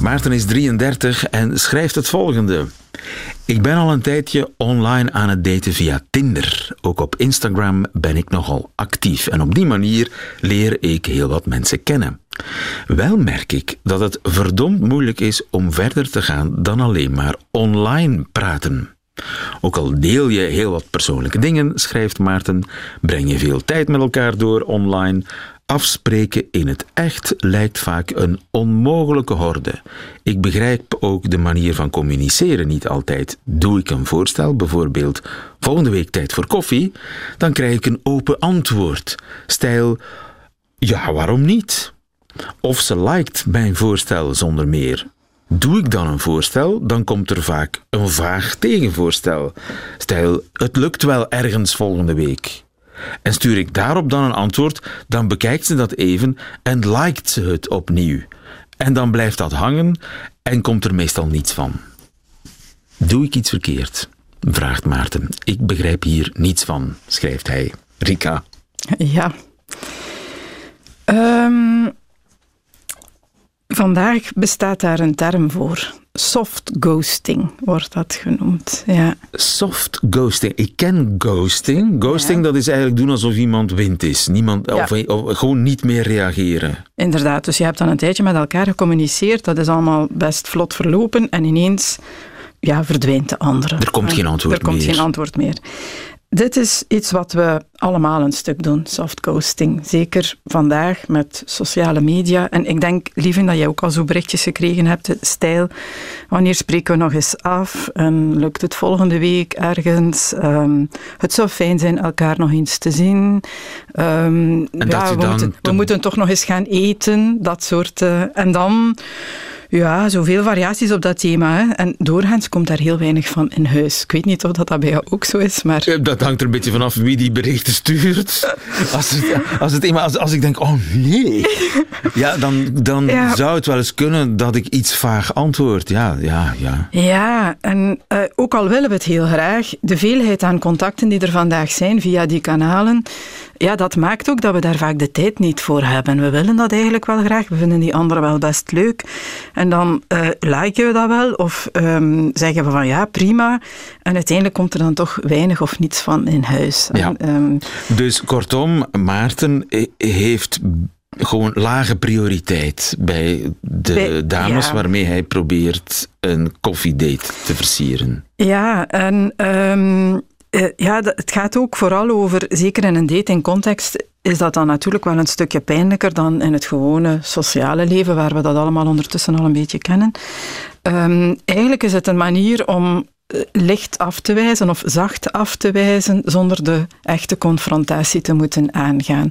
Maarten is 33 en schrijft het volgende. Ik ben al een tijdje online aan het daten via Tinder. Ook op Instagram ben ik nogal actief en op die manier leer ik heel wat mensen kennen. Wel merk ik dat het verdomd moeilijk is om verder te gaan dan alleen maar online praten. Ook al deel je heel wat persoonlijke dingen, schrijft Maarten, breng je veel tijd met elkaar door online, Afspreken in het echt lijkt vaak een onmogelijke horde. Ik begrijp ook de manier van communiceren niet altijd. Doe ik een voorstel, bijvoorbeeld volgende week tijd voor koffie, dan krijg ik een open antwoord. Stijl, ja, waarom niet? Of ze liked mijn voorstel zonder meer. Doe ik dan een voorstel, dan komt er vaak een vaag tegenvoorstel. Stijl, het lukt wel ergens volgende week. En stuur ik daarop dan een antwoord, dan bekijkt ze dat even en liked ze het opnieuw. En dan blijft dat hangen en komt er meestal niets van. Doe ik iets verkeerd? vraagt Maarten. Ik begrijp hier niets van, schrijft hij. Rika. Ja. Ehm, vandaag bestaat daar een term voor. Soft ghosting wordt dat genoemd. Ja. Soft ghosting. Ik ken ghosting. Ghosting, Ja. dat is eigenlijk doen alsof iemand wind is. Niemand, Ja. of, of gewoon niet meer reageren. Inderdaad, dus je hebt dan een tijdje met elkaar gecommuniceerd. Dat is allemaal best vlot verlopen. En ineens ja, verdwijnt de andere. Er komt En geen antwoord Er komt meer. geen antwoord meer. Dit is iets wat we allemaal een stuk doen, soft ghosting. Zeker vandaag met sociale media. En ik denk, lieve, dat jij ook al zo berichtjes gekregen hebt. Stijl, wanneer spreken we nog eens af? En lukt het volgende week ergens? Ehm, het zou fijn zijn elkaar nog eens te zien. Ehm, ja, we, moeten, we te- moeten toch nog eens gaan eten. Dat soort... eh, en dan... Ja, zoveel variaties op dat thema. Hè. En doorgaans komt daar heel weinig van in huis. Ik weet niet of dat, dat bij jou ook zo is, maar... Eh, Dat hangt er een beetje vanaf wie die berichten stuurt. Als, het, als, het, als, als ik denk, oh nee, ja, dan, dan Ja. zou het wel eens kunnen dat ik iets vaag antwoord. Ja, ja, ja. Ja, en eh, ook al willen we het heel graag, de veelheid aan contacten die er vandaag zijn via die kanalen, ja, dat maakt ook dat we daar vaak de tijd niet voor hebben. We willen dat eigenlijk wel graag, we vinden die anderen wel best leuk. En dan eh liken we dat wel, of ehm, zeggen we van ja, prima. En uiteindelijk komt er dan toch weinig of niets van in huis. Ja. En, ehm, Dus kortom, Maarten heeft gewoon lage prioriteit bij de Bij- dames ja. waarmee hij probeert een koffiedate te versieren. Ja, en ehm, eh, ja, het gaat ook vooral over, zeker in een datingcontext, is dat dan natuurlijk wel een stukje pijnlijker dan in het gewone sociale leven, waar we dat allemaal ondertussen al een beetje kennen. Ehm, eigenlijk is het een manier om licht af te wijzen of zacht af te wijzen zonder de echte confrontatie te moeten aangaan.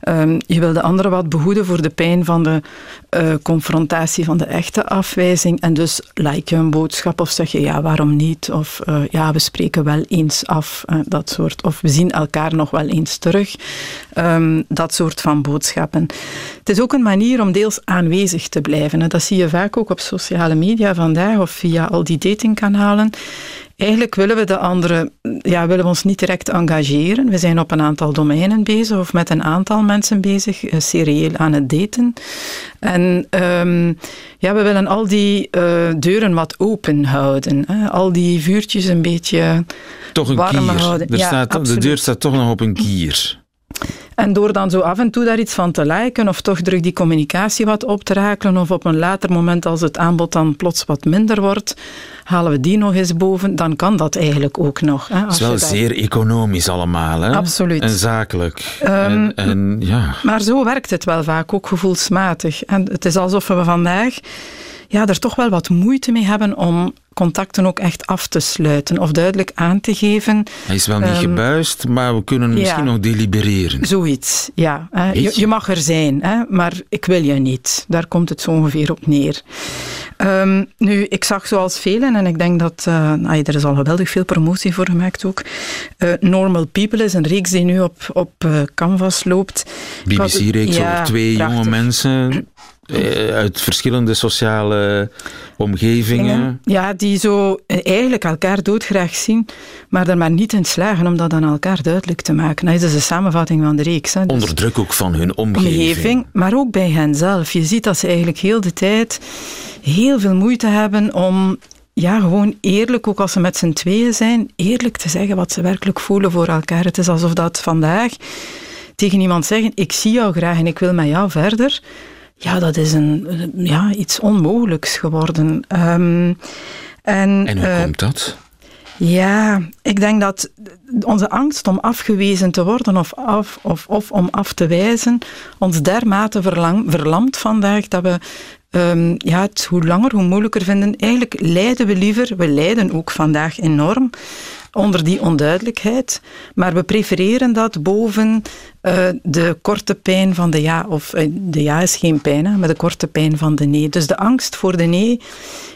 Ehm, je wil de andere wat behoeden voor de pijn van de eh, confrontatie, van de echte afwijzing. En dus like je een boodschap of zeg je ja, waarom niet? Of eh, ja, we spreken wel eens af, eh, dat soort. Of we zien elkaar nog wel eens terug. Ehm, dat soort van boodschappen. Het is ook een manier om deels aanwezig te blijven. Dat zie je vaak ook op sociale media vandaag of via al die datingkanalen. Eigenlijk willen we de anderen, ja, willen we ons niet direct engageren. We zijn op een aantal domeinen bezig of met een aantal mensen bezig, eh, serieel aan het daten. En ehm, ja, we willen al die eh, deuren wat open houden. Hè. Al die vuurtjes een beetje Toch een warm kier. houden. Er Ja, staat, de deur staat toch nog op een kier. En door dan zo af en toe daar iets van te liken of toch terug die communicatie wat op te rakelen of op een later moment als het aanbod dan plots wat minder wordt, halen we die nog eens boven, dan kan dat eigenlijk ook nog. Hè, Het is wel daar- zeer economisch allemaal, hè? Absoluut. En zakelijk. Ehm, en, en ja... Maar zo werkt het wel vaak, ook gevoelsmatig. En het is alsof we vandaag ja, er toch wel wat moeite mee hebben om contacten ook echt af te sluiten of duidelijk aan te geven. Hij is wel niet Ehm, gebuist, maar we kunnen misschien ja. nog delibereren. Zoiets, ja. Hè. Je, mag er zijn, hè, maar ik wil je niet. Daar komt het zo ongeveer op neer. Ehm, nu, ik zag zoals velen, en ik denk dat eh, nou, er is al geweldig veel promotie voor gemaakt ook. eh, Normal People is een reeks die nu op, op eh, Canvas loopt. BBC-reeks Ja, over twee prachtig. jonge mensen uit verschillende sociale omgevingen. Ja, die zo eh, eigenlijk elkaar doodgraag zien, maar er maar niet in slagen om dat aan elkaar duidelijk te maken. Dat is de samenvatting van de reeks. Hè. Dus- Onder druk ook van hun omgeving. omgeving, maar ook bij hen zelf. Je ziet dat ze eigenlijk heel de tijd heel veel moeite hebben om ja, gewoon eerlijk, ook als ze met z'n tweeën zijn, eerlijk te zeggen wat ze werkelijk voelen voor elkaar. Het is alsof dat vandaag tegen iemand zeggen, ik zie jou graag en ik wil met jou verder. Ja, dat is een, ja, iets onmogelijks geworden. Ehm, en, En hoe eh, komt dat? ja, ik denk dat onze angst om afgewezen te worden of, af, of, of om af te wijzen ons dermate verlang, verlamt vandaag dat we ehm, ja, het hoe langer hoe moeilijker vinden. Eigenlijk lijden we liever, we lijden ook vandaag enorm onder die onduidelijkheid, maar we prefereren dat boven eh, de korte pijn van de ja, of eh, de ja is geen pijn, hè, maar de korte pijn van de nee. Dus de angst voor de nee,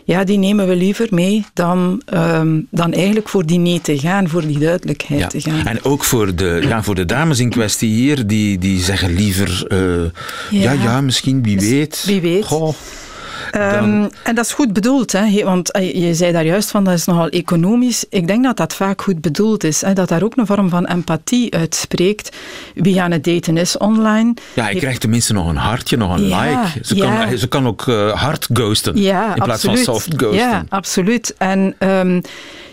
ja, die nemen we liever mee dan, ehm, dan eigenlijk voor die nee te gaan, voor die duidelijkheid Ja. te gaan. En ook voor de, ja, voor de dames in kwestie hier, die, die zeggen liever, eh, ja. Ja. ja, misschien, wie weet. wie weet. Goh, Ehm, en dat is goed bedoeld, hè? Want eh, je zei daar juist van dat is nogal economisch. Ik denk dat dat vaak goed bedoeld is, hè? dat daar ook een vorm van empathie uitspreekt. Wie aan het daten is online. ja, hij krijgt tenminste nog een hartje, nog een Ja, like. Ze, ja. kan, ze kan ook eh, hard ghosten, Ja, in plaats absoluut. van soft ghosten. Ja, absoluut. En ehm,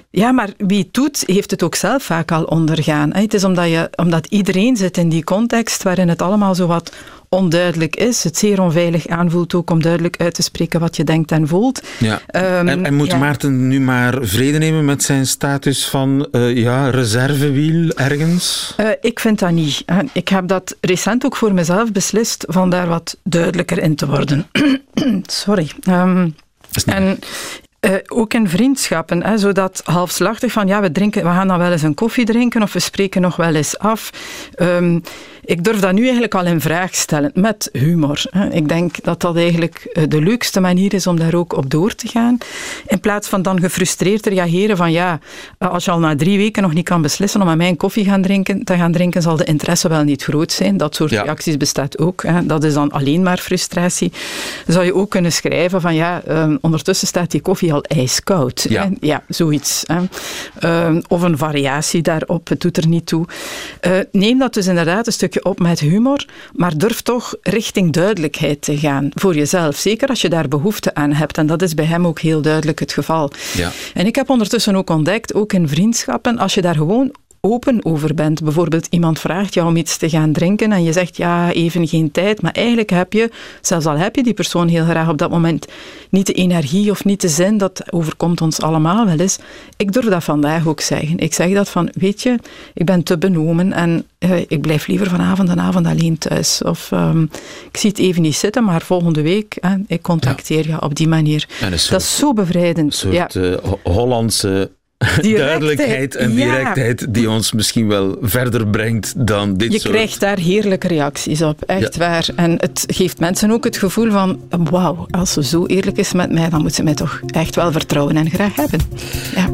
ja, maar wie het doet, heeft het ook zelf vaak al ondergaan. Het is omdat, je, omdat iedereen zit in die context waarin het allemaal zo wat onduidelijk is. Het zeer onveilig aanvoelt ook om duidelijk uit te spreken wat je denkt en voelt. Ja. Ehm, en, en moet ja. Maarten nu maar vrede nemen met zijn status van eh, ja, reservewiel ergens? Eh, ik vind dat niet. hè. Ik heb dat recent ook voor mezelf beslist van daar wat duidelijker in te worden. Sorry. Ehm, en eh, ook in vriendschappen, hè, zodat halfslachtig van ja, we, drinken, we gaan dan wel eens een koffie drinken of we spreken nog wel eens af. Ehm, ik durf dat nu eigenlijk al in vraag stellen, met humor. Ik denk dat dat eigenlijk eh, de leukste manier is om daar ook op door te gaan. In plaats van dan gefrustreerd te reageren van ja, eh, als je al na drie weken nog niet kan beslissen om met mij een koffie gaan drinken, te gaan drinken, zal de interesse wel niet groot zijn. Dat soort Ja. reacties bestaat ook. Dat is dan alleen maar frustratie. Dan zou je ook kunnen schrijven van ja, eh, ondertussen staat die koffie al ijskoud. Ja. ja zoiets. Hè. Eh, of een variatie daarop, het doet er niet toe. Eh, neem dat dus inderdaad een stukje op met humor, maar durf toch richting duidelijkheid te gaan voor jezelf. Zeker als je daar behoefte aan hebt. En dat is bij hem ook heel duidelijk het geval. Ja. En ik heb ondertussen ook ontdekt, ook in vriendschappen, als je daar gewoon open over bent. Bijvoorbeeld iemand vraagt jou om iets te gaan drinken en je zegt ja, even geen tijd, maar eigenlijk heb je, zelfs al heb je die persoon heel graag op dat moment, niet de energie of niet de zin, dat overkomt ons allemaal wel eens. Ik durf dat vandaag ook zeggen. Ik zeg dat van, weet je, ik ben te benomen en eh, ik blijf liever vanavond en avond alleen thuis. Of ehm, ik zie het even niet zitten, maar volgende week, hè, ik contacteer je op die manier. Een soort, Dat is zo bevrijdend. soort ja. eh, Ho- Duidelijkheid en ja. directheid die ons misschien wel verder brengt dan dit Je soort... krijgt daar heerlijke reacties op, echt waar. En het geeft mensen ook het gevoel van, wauw, als ze zo eerlijk is met mij, dan moet ze mij toch echt wel vertrouwen en graag hebben. Ja.